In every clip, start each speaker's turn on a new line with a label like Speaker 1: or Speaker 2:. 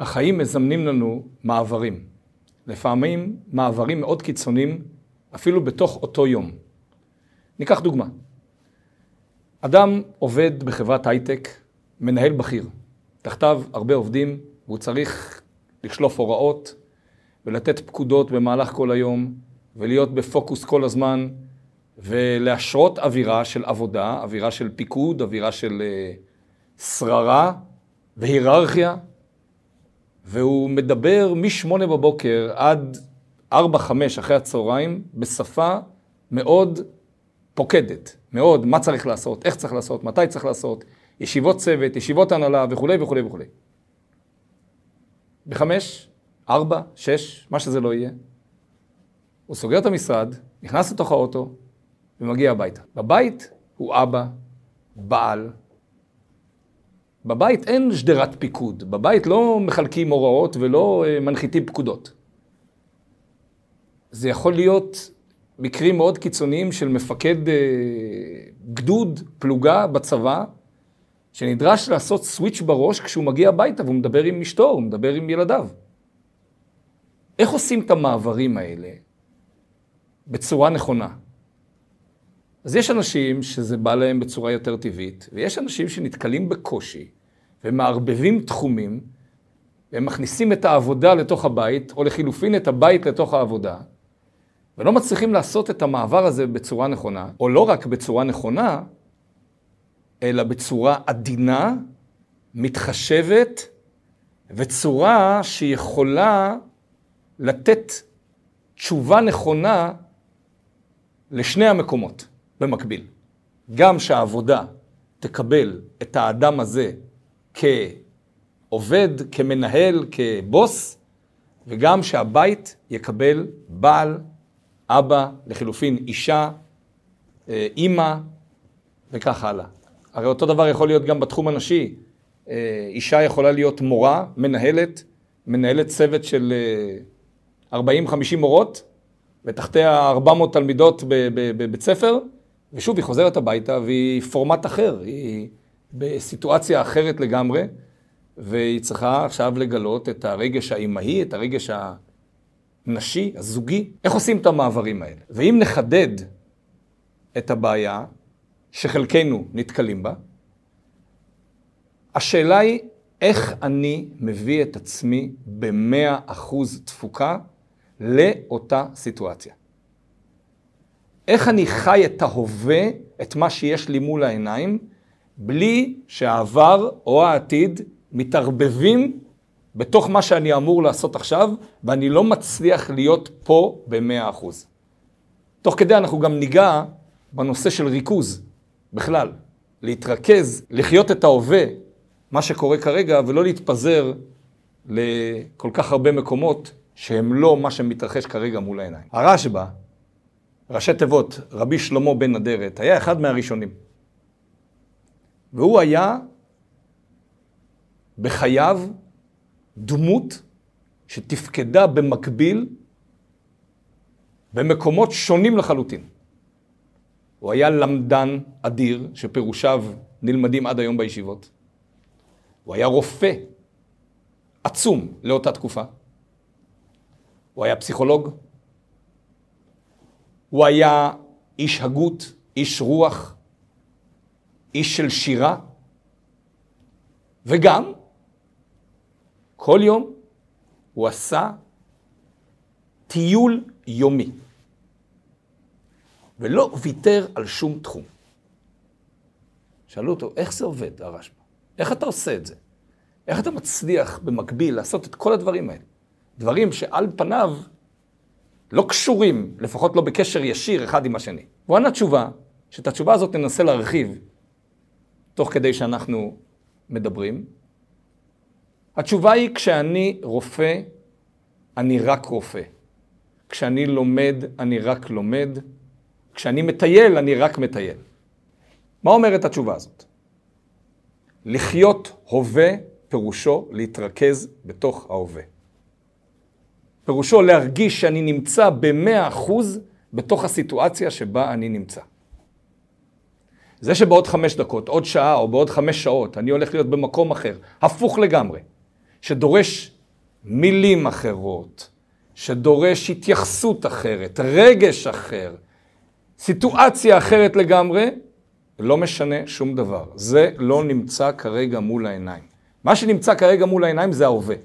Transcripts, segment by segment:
Speaker 1: החיים מזמנים לנו מעברים. לפעמים מעברים מאוד קיצוניים, אפילו בתוך אותו יום. ניקח דוגמה. אדם עובד בחברת הייטק, מנהל בכיר. תחתיו הרבה עובדים, והוא צריך לשלוף הוראות ולתת פקודות במהלך כל היום, ולהיות בפוקוס כל הזמן, ולהשרות אווירה של עבודה, אווירה של פיקוד, אווירה של uh, שררה והיררכיה. והוא מדבר משמונה בבוקר עד ארבע, חמש אחרי הצהריים, בשפה מאוד פוקדת, מאוד, מה צריך לעשות, איך צריך לעשות, מתי צריך לעשות, ישיבות צוות, ישיבות הנהלה וכולי וכולי וכולי. בחמש, ארבע, שש, מה שזה לא יהיה, הוא סוגר את המשרד, נכנס לתוך האוטו ומגיע הביתה. בבית הוא אבא, בעל. בבית אין שדרת פיקוד, בבית לא מחלקים הוראות ולא אה, מנחיתים פקודות. זה יכול להיות מקרים מאוד קיצוניים של מפקד אה, גדוד, פלוגה בצבא, שנדרש לעשות סוויץ' בראש כשהוא מגיע הביתה והוא מדבר עם אשתו, הוא מדבר עם ילדיו. איך עושים את המעברים האלה בצורה נכונה? אז יש אנשים שזה בא להם בצורה יותר טבעית, ויש אנשים שנתקלים בקושי ומערבבים תחומים, והם מכניסים את העבודה לתוך הבית, או לחילופין את הבית לתוך העבודה, ולא מצליחים לעשות את המעבר הזה בצורה נכונה, או לא רק בצורה נכונה, אלא בצורה עדינה, מתחשבת, וצורה שיכולה לתת תשובה נכונה לשני המקומות במקביל. גם שהעבודה תקבל את האדם הזה כעובד, כמנהל, כבוס, וגם שהבית יקבל בעל, אבא, לחילופין אישה, אה, אימא, וכך הלאה. הרי אותו דבר יכול להיות גם בתחום הנשי. אה, אישה יכולה להיות מורה, מנהלת, מנהלת צוות של 40-50 אה, מורות, ותחתיה 400 תלמידות בבית ספר, ושוב, היא חוזרת הביתה והיא פורמט אחר, היא בסיטואציה אחרת לגמרי, והיא צריכה עכשיו לגלות את הרגש האימהי, את הרגש הנשי, הזוגי. איך עושים את המעברים האלה? ואם נחדד את הבעיה, שחלקנו נתקלים בה. השאלה היא, איך אני מביא את עצמי במאה אחוז תפוקה לאותה סיטואציה? איך אני חי את ההווה, את מה שיש לי מול העיניים, בלי שהעבר או העתיד מתערבבים בתוך מה שאני אמור לעשות עכשיו, ואני לא מצליח להיות פה במאה אחוז. תוך כדי אנחנו גם ניגע בנושא של ריכוז. בכלל, להתרכז, לחיות את ההווה, מה שקורה כרגע, ולא להתפזר לכל כך הרבה מקומות שהם לא מה שמתרחש כרגע מול העיניים. הרשב"א, ראשי תיבות, רבי שלמה בן אדרת, היה אחד מהראשונים. והוא היה בחייו דמות שתפקדה במקביל במקומות שונים לחלוטין. הוא היה למדן אדיר, שפירושיו נלמדים עד היום בישיבות. הוא היה רופא עצום לאותה תקופה. הוא היה פסיכולוג. הוא היה איש הגות, איש רוח, איש של שירה. וגם, כל יום הוא עשה טיול יומי. ולא ויתר על שום תחום. שאלו אותו, איך זה עובד, הרשב"א? איך אתה עושה את זה? איך אתה מצליח במקביל לעשות את כל הדברים האלה? דברים שעל פניו לא קשורים, לפחות לא בקשר ישיר אחד עם השני. והוא ענה תשובה, שאת התשובה הזאת ננסה להרחיב תוך כדי שאנחנו מדברים. התשובה היא, כשאני רופא, אני רק רופא. כשאני לומד, אני רק לומד. כשאני מטייל, אני רק מטייל. מה אומרת התשובה הזאת? לחיות הווה פירושו להתרכז בתוך ההווה. פירושו להרגיש שאני נמצא במאה אחוז בתוך הסיטואציה שבה אני נמצא. זה שבעוד חמש דקות, עוד שעה או בעוד חמש שעות, אני הולך להיות במקום אחר, הפוך לגמרי, שדורש מילים אחרות, שדורש התייחסות אחרת, רגש אחר, סיטואציה אחרת לגמרי, לא משנה שום דבר. זה לא נמצא כרגע מול העיניים. מה שנמצא כרגע מול העיניים זה ההווה.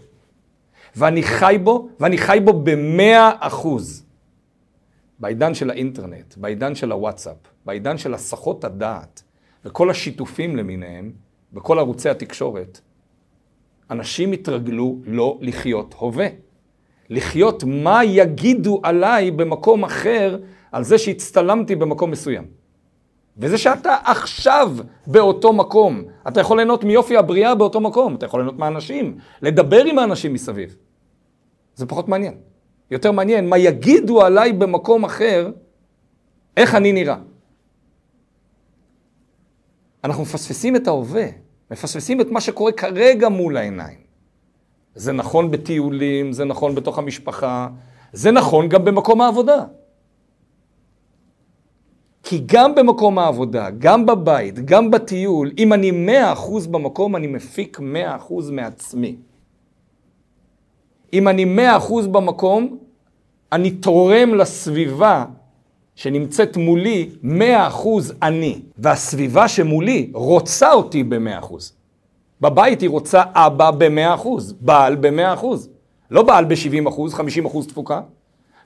Speaker 1: ואני חי בו, ואני חי בו במאה אחוז. בעידן של האינטרנט, בעידן של הוואטסאפ, בעידן של הסחות הדעת וכל השיתופים למיניהם, בכל ערוצי התקשורת, אנשים התרגלו לא לחיות הווה. לחיות מה יגידו עליי במקום אחר על זה שהצטלמתי במקום מסוים. וזה שאתה עכשיו באותו מקום, אתה יכול ליהנות מיופי הבריאה באותו מקום, אתה יכול ליהנות מהאנשים, לדבר עם האנשים מסביב. זה פחות מעניין. יותר מעניין מה יגידו עליי במקום אחר, איך אני נראה. אנחנו מפספסים את ההווה, מפספסים את מה שקורה כרגע מול העיניים. זה נכון בטיולים, זה נכון בתוך המשפחה, זה נכון גם במקום העבודה. כי גם במקום העבודה, גם בבית, גם בטיול, אם אני מאה אחוז במקום, אני מפיק מאה אחוז מעצמי. אם אני מאה אחוז במקום, אני תורם לסביבה שנמצאת מולי מאה אחוז אני, והסביבה שמולי רוצה אותי במאה אחוז. בבית היא רוצה אבא במאה אחוז, בעל במאה אחוז. לא בעל ב-70 אחוז, 50 אחוז תפוקה.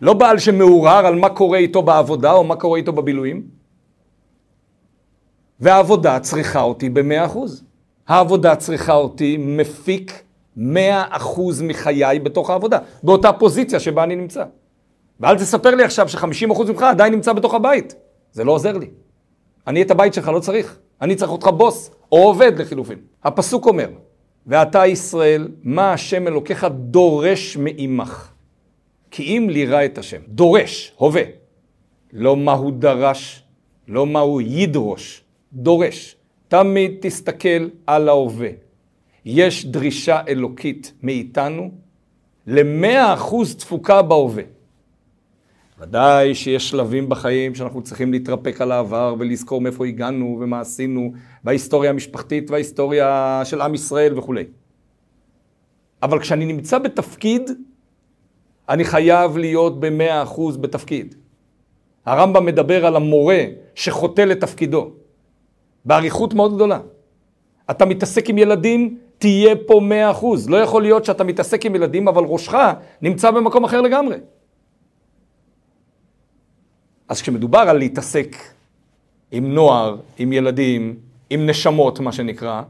Speaker 1: לא בעל שמעורער על מה קורה איתו בעבודה או מה קורה איתו בבילויים. והעבודה צריכה אותי במאה אחוז. העבודה צריכה אותי מפיק מאה אחוז מחיי בתוך העבודה, באותה פוזיציה שבה אני נמצא. ואל תספר לי עכשיו שחמישים אחוז ממך עדיין נמצא בתוך הבית. זה לא עוזר לי. אני את הבית שלך לא צריך. אני צריך אותך בוס, או עובד לחילופין. הפסוק אומר, ואתה ישראל, מה השם אלוקיך דורש מעמך. כי אם לירא את השם. דורש, הווה. לא מה הוא דרש, לא מה הוא ידרוש. דורש. תמיד תסתכל על ההווה. יש דרישה אלוקית מאיתנו למאה אחוז תפוקה בהווה. ודאי שיש שלבים בחיים שאנחנו צריכים להתרפק על העבר ולזכור מאיפה הגענו ומה עשינו, בהיסטוריה המשפחתית וההיסטוריה של עם ישראל וכולי. אבל כשאני נמצא בתפקיד, אני חייב להיות במאה אחוז בתפקיד. הרמב"ם מדבר על המורה שחוטא לתפקידו, באריכות מאוד גדולה. אתה מתעסק עם ילדים, תהיה פה מאה אחוז. לא יכול להיות שאתה מתעסק עם ילדים, אבל ראשך נמצא במקום אחר לגמרי. אז כשמדובר על להתעסק עם נוער, עם ילדים, עם נשמות, מה שנקרא,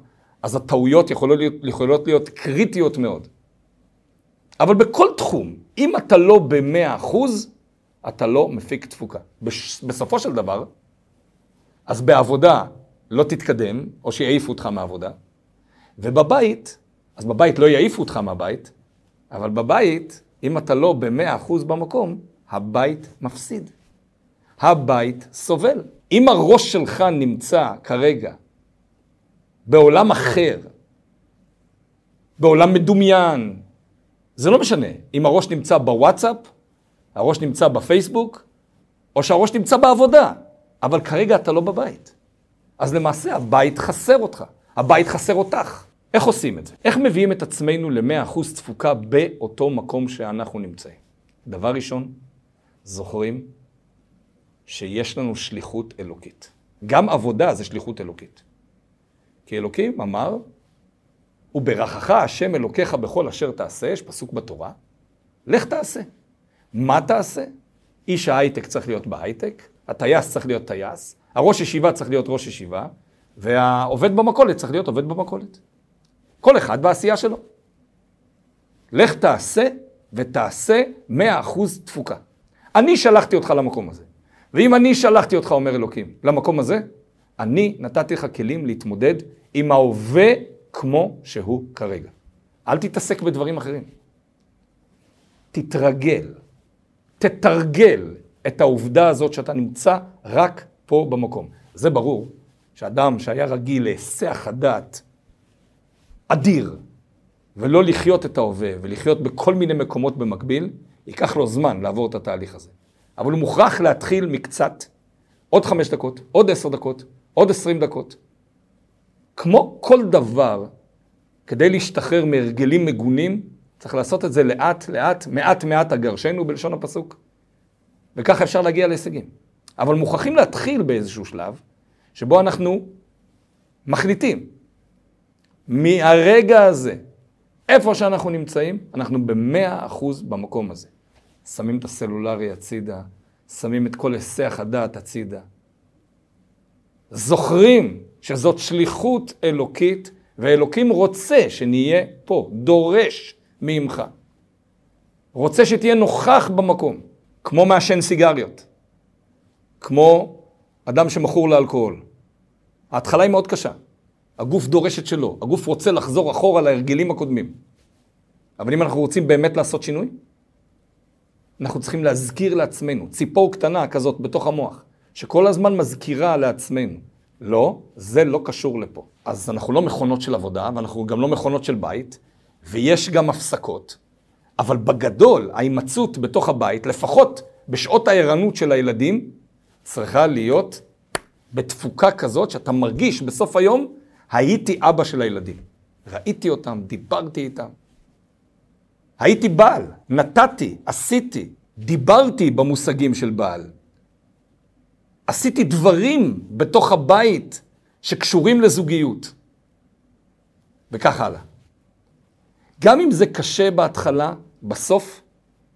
Speaker 1: אז הטעויות יכולות להיות, יכולות להיות קריטיות מאוד. אבל בכל תחום, אם אתה לא במאה אחוז, אתה לא מפיק תפוקה. בסופו של דבר, אז בעבודה לא תתקדם, או שיעיפו אותך מהעבודה, ובבית, אז בבית לא יעיפו אותך מהבית, אבל בבית, אם אתה לא במאה אחוז במקום, הבית מפסיד. הבית סובל. אם הראש שלך נמצא כרגע בעולם אחר, בעולם מדומיין, זה לא משנה אם הראש נמצא בוואטסאפ, הראש נמצא בפייסבוק, או שהראש נמצא בעבודה, אבל כרגע אתה לא בבית. אז למעשה הבית חסר אותך, הבית חסר אותך. איך עושים את זה? איך מביאים את עצמנו ל-100% תפוקה באותו מקום שאנחנו נמצאים? דבר ראשון, זוכרים שיש לנו שליחות אלוקית. גם עבודה זה שליחות אלוקית. כי אלוקים אמר, וברכך השם אלוקיך בכל אשר תעשה, יש פסוק בתורה, לך תעשה. מה תעשה? איש ההייטק צריך להיות בהייטק, הטייס צריך להיות טייס, הראש ישיבה צריך להיות ראש ישיבה, והעובד במכולת צריך להיות עובד במכולת. כל אחד בעשייה שלו. לך תעשה ותעשה מאה אחוז תפוקה. אני שלחתי אותך למקום הזה. ואם אני שלחתי אותך, אומר אלוקים, למקום הזה, אני נתתי לך כלים להתמודד עם ההווה כמו שהוא כרגע. אל תתעסק בדברים אחרים. תתרגל, תתרגל את העובדה הזאת שאתה נמצא רק פה במקום. זה ברור שאדם שהיה רגיל להיסח הדעת אדיר, ולא לחיות את ההווה ולחיות בכל מיני מקומות במקביל, ייקח לו זמן לעבור את התהליך הזה. אבל הוא מוכרח להתחיל מקצת, עוד חמש דקות, עוד עשר דקות, עוד עשרים דקות. כמו כל דבר כדי להשתחרר מהרגלים מגונים, צריך לעשות את זה לאט לאט, מעט מעט אגרשנו בלשון הפסוק. וככה אפשר להגיע להישגים. אבל מוכרחים להתחיל באיזשהו שלב, שבו אנחנו מחליטים, מהרגע הזה, איפה שאנחנו נמצאים, אנחנו במאה אחוז במקום הזה. שמים את הסלולרי הצידה, שמים את כל היסח הדעת הצידה. זוכרים שזאת שליחות אלוקית, ואלוקים רוצה שנהיה פה, דורש ממך. רוצה שתהיה נוכח במקום, כמו מעשן סיגריות, כמו אדם שמכור לאלכוהול. ההתחלה היא מאוד קשה. הגוף דורש את שלו, הגוף רוצה לחזור אחורה להרגלים הקודמים. אבל אם אנחנו רוצים באמת לעשות שינוי, אנחנו צריכים להזכיר לעצמנו, ציפור קטנה כזאת בתוך המוח, שכל הזמן מזכירה לעצמנו, לא, זה לא קשור לפה. אז אנחנו לא מכונות של עבודה, ואנחנו גם לא מכונות של בית, ויש גם הפסקות, אבל בגדול, ההימצאות בתוך הבית, לפחות בשעות הערנות של הילדים, צריכה להיות בתפוקה כזאת שאתה מרגיש בסוף היום, הייתי אבא של הילדים. ראיתי אותם, דיברתי איתם. הייתי בעל, נתתי, עשיתי, דיברתי במושגים של בעל. עשיתי דברים בתוך הבית שקשורים לזוגיות. וכך הלאה. גם אם זה קשה בהתחלה, בסוף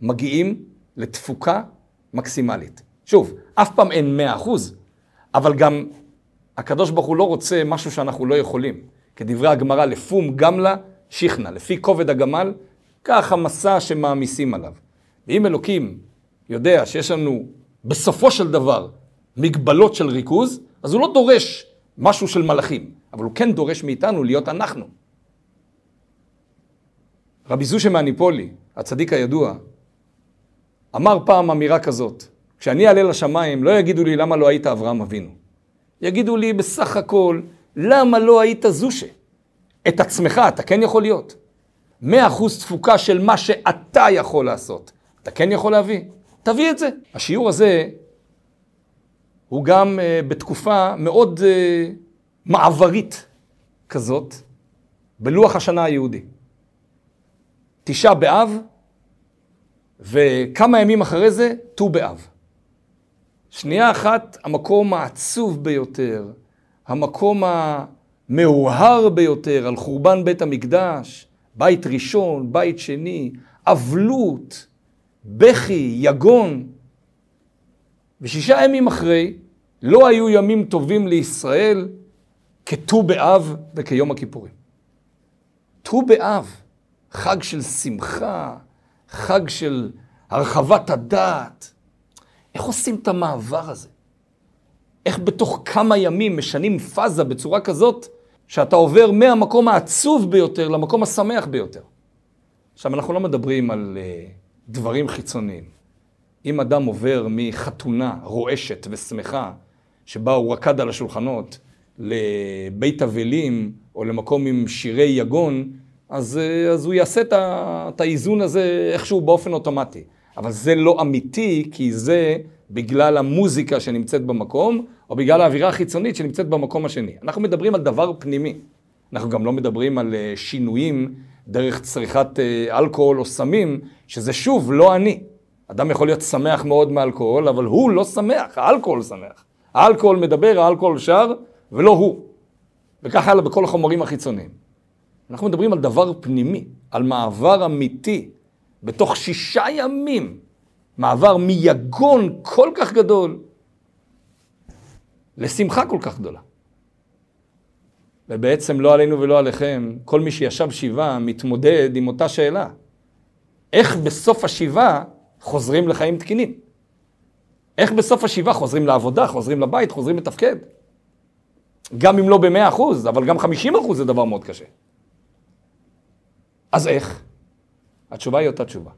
Speaker 1: מגיעים לתפוקה מקסימלית. שוב, אף פעם אין מאה אחוז, אבל גם הקדוש ברוך הוא לא רוצה משהו שאנחנו לא יכולים. כדברי הגמרא, לפום גמלה שיכנה, לפי כובד הגמל, כך המסע שמעמיסים עליו. ואם אלוקים יודע שיש לנו בסופו של דבר מגבלות של ריכוז, אז הוא לא דורש משהו של מלאכים, אבל הוא כן דורש מאיתנו להיות אנחנו. רבי זושה מהניפולי, הצדיק הידוע, אמר פעם אמירה כזאת, כשאני אעלה לשמיים, לא יגידו לי למה לא היית אברהם אבינו. יגידו לי בסך הכל, למה לא היית זושה? את עצמך אתה כן יכול להיות. מאה אחוז תפוקה של מה שאתה יכול לעשות. אתה כן יכול להביא? תביא את זה. השיעור הזה הוא גם uh, בתקופה מאוד uh, מעברית כזאת, בלוח השנה היהודי. תשעה באב, וכמה ימים אחרי זה, ט"ו באב. שנייה אחת, המקום העצוב ביותר, המקום המאוהר ביותר על חורבן בית המקדש, בית ראשון, בית שני, אבלות, בכי, יגון. ושישה ימים אחרי, לא היו ימים טובים לישראל כט"ו באב וכיום הכיפורים. ט"ו באב, חג של שמחה, חג של הרחבת הדעת. איך עושים את המעבר הזה? איך בתוך כמה ימים משנים פאזה בצורה כזאת, שאתה עובר מהמקום העצוב ביותר למקום השמח ביותר. עכשיו, אנחנו לא מדברים על uh, דברים חיצוניים. אם אדם עובר מחתונה רועשת ושמחה, שבה הוא רקד על השולחנות, לבית אבלים, או למקום עם שירי יגון, אז, uh, אז הוא יעשה את האיזון הזה איכשהו באופן אוטומטי. אבל זה לא אמיתי, כי זה בגלל המוזיקה שנמצאת במקום, או בגלל האווירה החיצונית שנמצאת במקום השני. אנחנו מדברים על דבר פנימי. אנחנו גם לא מדברים על אה, שינויים דרך צריכת אה, אלכוהול או סמים, שזה שוב לא אני. אדם יכול להיות שמח מאוד מאלכוהול, אבל הוא לא שמח, האלכוהול שמח. האלכוהול מדבר, האלכוהול שר, ולא הוא. וכך הלאה בכל החומרים החיצוניים. אנחנו מדברים על דבר פנימי, על מעבר אמיתי, בתוך שישה ימים, מעבר מיגון כל כך גדול לשמחה כל כך גדולה. ובעצם לא עלינו ולא עליכם, כל מי שישב שבעה מתמודד עם אותה שאלה. איך בסוף השבעה חוזרים לחיים תקינים? איך בסוף השבעה חוזרים לעבודה, חוזרים לבית, חוזרים לתפקד? גם אם לא במאה אחוז, אבל גם חמישים אחוז זה דבר מאוד קשה. אז איך? התשובה היא אותה תשובה.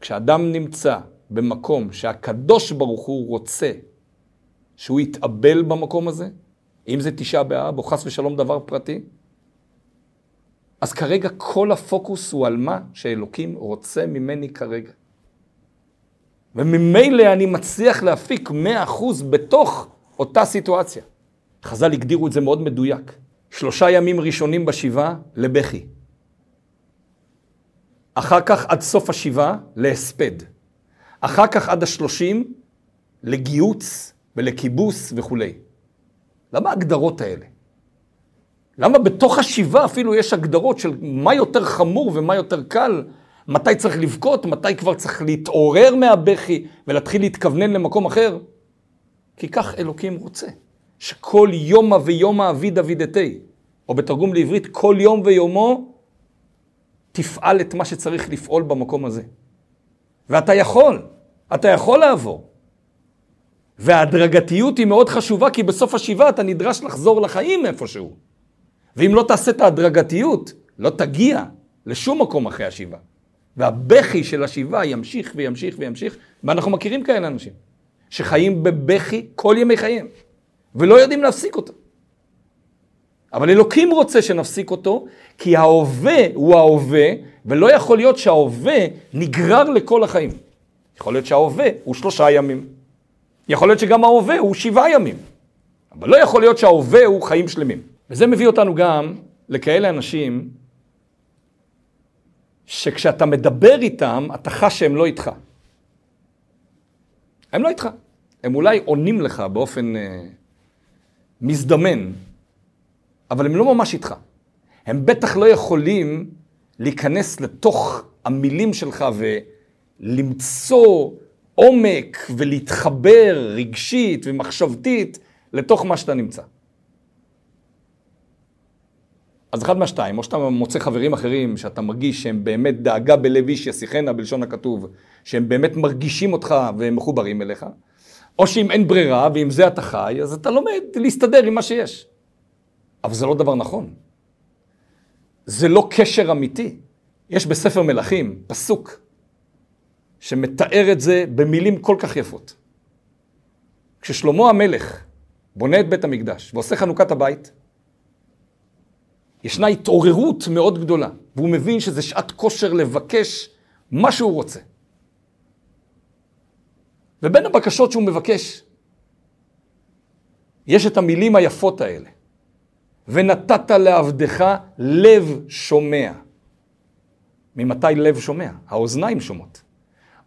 Speaker 1: כשאדם נמצא במקום שהקדוש ברוך הוא רוצה שהוא יתאבל במקום הזה, אם זה תשעה באב או חס ושלום דבר פרטי, אז כרגע כל הפוקוס הוא על מה שאלוקים רוצה ממני כרגע. וממילא אני מצליח להפיק 100% בתוך אותה סיטואציה. חז"ל הגדירו את זה מאוד מדויק. שלושה ימים ראשונים בשבעה לבכי. אחר כך עד סוף השבעה להספד. אחר כך עד השלושים לגיוץ ולכיבוס וכולי. למה ההגדרות האלה? למה בתוך השבעה אפילו יש הגדרות של מה יותר חמור ומה יותר קל, מתי צריך לבכות, מתי כבר צריך להתעורר מהבכי ולהתחיל להתכוונן למקום אחר? כי כך אלוקים רוצה, שכל יומא ויומא אביד אבידתי, או בתרגום לעברית, כל יום ויומו תפעל את מה שצריך לפעול במקום הזה. ואתה יכול, אתה יכול לעבור. וההדרגתיות היא מאוד חשובה, כי בסוף השבעה אתה נדרש לחזור לחיים איפשהו. ואם לא תעשה את ההדרגתיות, לא תגיע לשום מקום אחרי השבעה. והבכי של השבעה ימשיך וימשיך וימשיך, ואנחנו מכירים כאלה אנשים, שחיים בבכי כל ימי חייהם, ולא יודעים להפסיק אותו. אבל אלוקים רוצה שנפסיק אותו, כי ההווה הוא ההווה, ולא יכול להיות שההווה נגרר לכל החיים. יכול להיות שההווה הוא שלושה ימים. יכול להיות שגם ההווה הוא שבעה ימים. אבל לא יכול להיות שההווה הוא חיים שלמים. וזה מביא אותנו גם לכאלה אנשים שכשאתה מדבר איתם, אתה חש שהם לא איתך. הם לא איתך. הם אולי עונים לך באופן אה, מזדמן, אבל הם לא ממש איתך. הם בטח לא יכולים להיכנס לתוך המילים שלך ולמצוא עומק ולהתחבר רגשית ומחשבתית לתוך מה שאתה נמצא. אז אחד מהשתיים, או שאתה מוצא חברים אחרים שאתה מרגיש שהם באמת דאגה בלב איש ישיחנה בלשון הכתוב, שהם באמת מרגישים אותך והם מחוברים אליך, או שאם אין ברירה ועם זה אתה חי, אז אתה לומד להסתדר עם מה שיש. אבל זה לא דבר נכון. זה לא קשר אמיתי. יש בספר מלכים פסוק שמתאר את זה במילים כל כך יפות. כששלמה המלך בונה את בית המקדש ועושה חנוכת הבית, ישנה התעוררות מאוד גדולה, והוא מבין שזה שעת כושר לבקש מה שהוא רוצה. ובין הבקשות שהוא מבקש, יש את המילים היפות האלה. ונתת לעבדך לב שומע. ממתי לב שומע? האוזניים שומעות.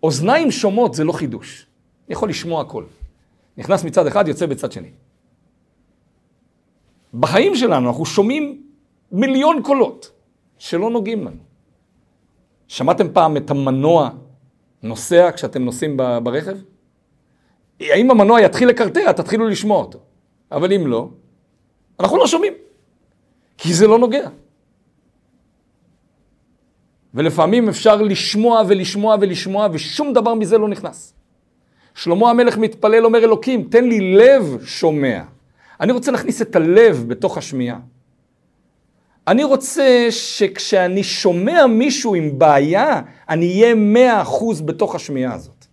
Speaker 1: אוזניים שומעות זה לא חידוש. יכול לשמוע הכל. נכנס מצד אחד, יוצא בצד שני. בחיים שלנו אנחנו שומעים מיליון קולות שלא נוגעים לנו. שמעתם פעם את המנוע נוסע כשאתם נוסעים ברכב? האם המנוע יתחיל לקרטע, תתחילו לשמוע אותו. אבל אם לא, אנחנו לא שומעים. כי זה לא נוגע. ולפעמים אפשר לשמוע ולשמוע ולשמוע ושום דבר מזה לא נכנס. שלמה המלך מתפלל, אומר אלוקים, תן לי לב שומע. אני רוצה להכניס את הלב בתוך השמיעה. אני רוצה שכשאני שומע מישהו עם בעיה, אני אהיה מאה אחוז בתוך השמיעה הזאת.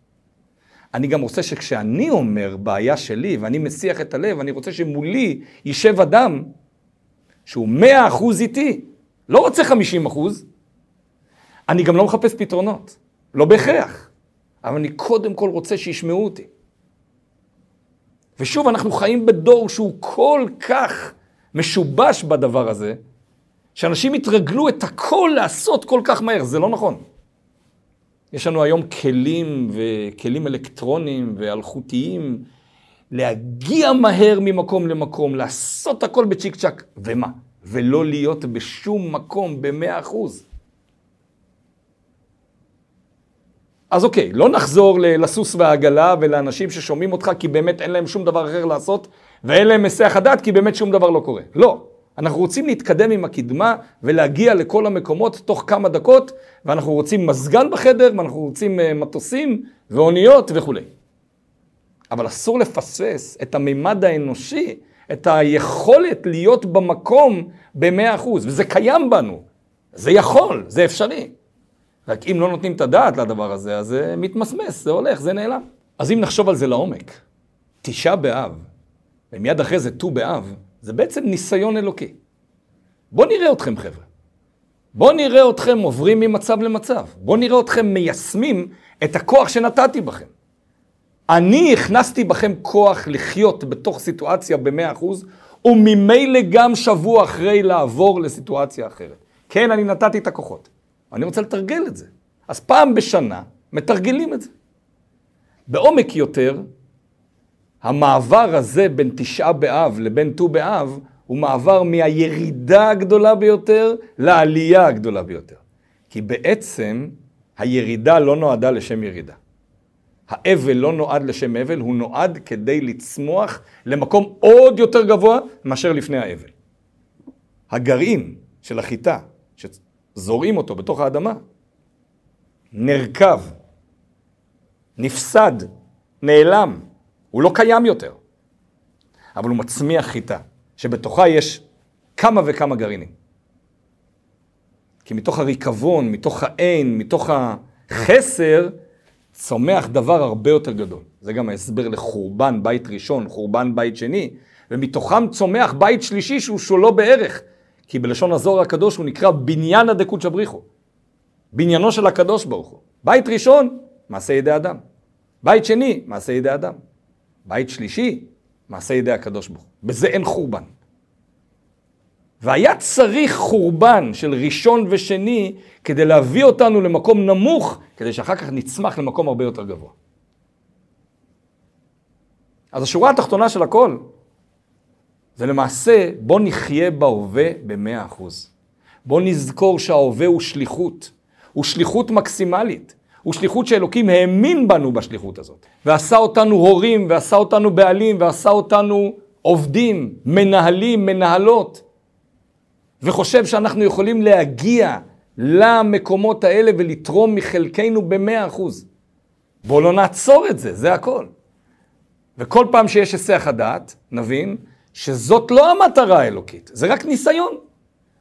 Speaker 1: אני גם רוצה שכשאני אומר בעיה שלי ואני מסיח את הלב, אני רוצה שמולי יישב אדם שהוא מאה אחוז איתי, לא רוצה חמישים אחוז, אני גם לא מחפש פתרונות, לא בהכרח, אבל אני קודם כל רוצה שישמעו אותי. ושוב, אנחנו חיים בדור שהוא כל כך משובש בדבר הזה, שאנשים התרגלו את הכל לעשות כל כך מהר, זה לא נכון. יש לנו היום כלים וכלים אלקטרוניים ואלחוטיים להגיע מהר ממקום למקום, לעשות הכל בצ'יק צ'אק, ומה? ולא להיות בשום מקום במאה אחוז. אז אוקיי, לא נחזור לסוס והעגלה ולאנשים ששומעים אותך כי באמת אין להם שום דבר אחר לעשות ואין להם מסך הדת כי באמת שום דבר לא קורה. לא. אנחנו רוצים להתקדם עם הקדמה ולהגיע לכל המקומות תוך כמה דקות ואנחנו רוצים מזגן בחדר ואנחנו רוצים אה, מטוסים ואוניות וכולי. אבל אסור לפספס את המימד האנושי, את היכולת להיות במקום במאה אחוז, וזה קיים בנו. זה יכול, זה אפשרי. רק אם לא נותנים את הדעת לדבר הזה, אז זה מתמסמס, זה הולך, זה נעלם. אז אם נחשוב על זה לעומק, תשעה באב, ומיד אחרי זה ט"ו באב, זה בעצם ניסיון אלוקי. בואו נראה אתכם, חבר'ה. בואו נראה אתכם עוברים ממצב למצב. בואו נראה אתכם מיישמים את הכוח שנתתי בכם. אני הכנסתי בכם כוח לחיות בתוך סיטואציה במאה אחוז, וממילא גם שבוע אחרי לעבור לסיטואציה אחרת. כן, אני נתתי את הכוחות. אני רוצה לתרגל את זה. אז פעם בשנה מתרגלים את זה. בעומק יותר, המעבר הזה בין תשעה באב לבין ט"ו באב, הוא מעבר מהירידה הגדולה ביותר לעלייה הגדולה ביותר. כי בעצם הירידה לא נועדה לשם ירידה. האבל לא נועד לשם אבל, הוא נועד כדי לצמוח למקום עוד יותר גבוה מאשר לפני האבל. הגרעין של החיטה, שזורעים אותו בתוך האדמה, נרקב, נפסד, נעלם, הוא לא קיים יותר. אבל הוא מצמיח חיטה, שבתוכה יש כמה וכמה גרעינים. כי מתוך הריקבון, מתוך האין, מתוך החסר, צומח דבר הרבה יותר גדול. זה גם ההסבר לחורבן בית ראשון, חורבן בית שני, ומתוכם צומח בית שלישי שהוא שולו בערך. כי בלשון הזוהר הקדוש הוא נקרא בניין הדקות שבריחו. בניינו של הקדוש ברוך הוא. בית ראשון, מעשה ידי אדם. בית שני, מעשה ידי אדם. בית שלישי, מעשה ידי הקדוש ברוך הוא. בזה אין חורבן. והיה צריך חורבן של ראשון ושני כדי להביא אותנו למקום נמוך, כדי שאחר כך נצמח למקום הרבה יותר גבוה. אז השורה התחתונה של הכל, זה למעשה, בוא נחיה בהווה במאה אחוז. בוא נזכור שההווה הוא שליחות, הוא שליחות מקסימלית. הוא שליחות שאלוקים האמין בנו בשליחות הזאת, ועשה אותנו הורים, ועשה אותנו בעלים, ועשה אותנו עובדים, מנהלים, מנהלות. וחושב שאנחנו יכולים להגיע למקומות האלה ולתרום מחלקנו במאה אחוז. בואו לא נעצור את זה, זה הכל. וכל פעם שיש היסח הדעת, נבין שזאת לא המטרה האלוקית, זה רק ניסיון.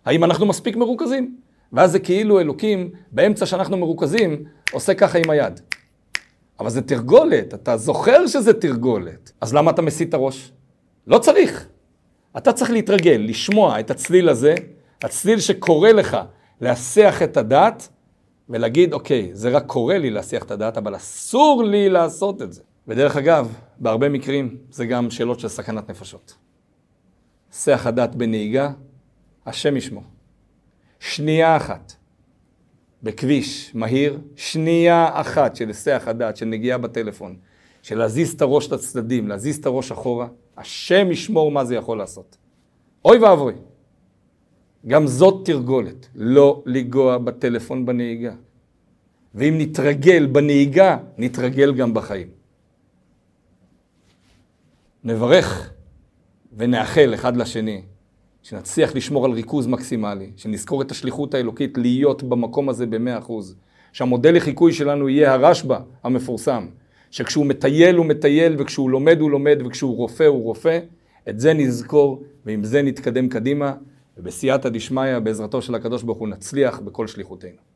Speaker 1: האם אנחנו מספיק מרוכזים? ואז זה כאילו אלוקים, באמצע שאנחנו מרוכזים, עושה ככה עם היד. אבל זה תרגולת, אתה זוכר שזה תרגולת. אז למה אתה מסיט את הראש? לא צריך. אתה צריך להתרגל, לשמוע את הצליל הזה, הצליל שקורא לך להסיח את הדעת, ולהגיד, אוקיי, זה רק קורא לי להסיח את הדעת, אבל אסור לי לעשות את זה. ודרך אגב, בהרבה מקרים זה גם שאלות של סכנת נפשות. שיח הדעת בנהיגה, השם ישמור. שנייה אחת בכביש מהיר, שנייה אחת של היסח הדעת, של נגיעה בטלפון, של להזיז את הראש לצדדים, להזיז את הראש אחורה, השם ישמור מה זה יכול לעשות. אוי ואבוי. גם זאת תרגולת, לא לנגוע בטלפון בנהיגה. ואם נתרגל בנהיגה, נתרגל גם בחיים. נברך ונאחל אחד לשני שנצליח לשמור על ריכוז מקסימלי, שנזכור את השליחות האלוקית להיות במקום הזה במאה אחוז, שהמודל לחיקוי שלנו יהיה הרשב"א המפורסם, שכשהוא מטייל הוא מטייל וכשהוא לומד הוא לומד וכשהוא רופא הוא רופא, את זה נזכור ועם זה נתקדם קדימה ובסייעתא דשמיא בעזרתו של הקדוש ברוך הוא נצליח בכל שליחותנו.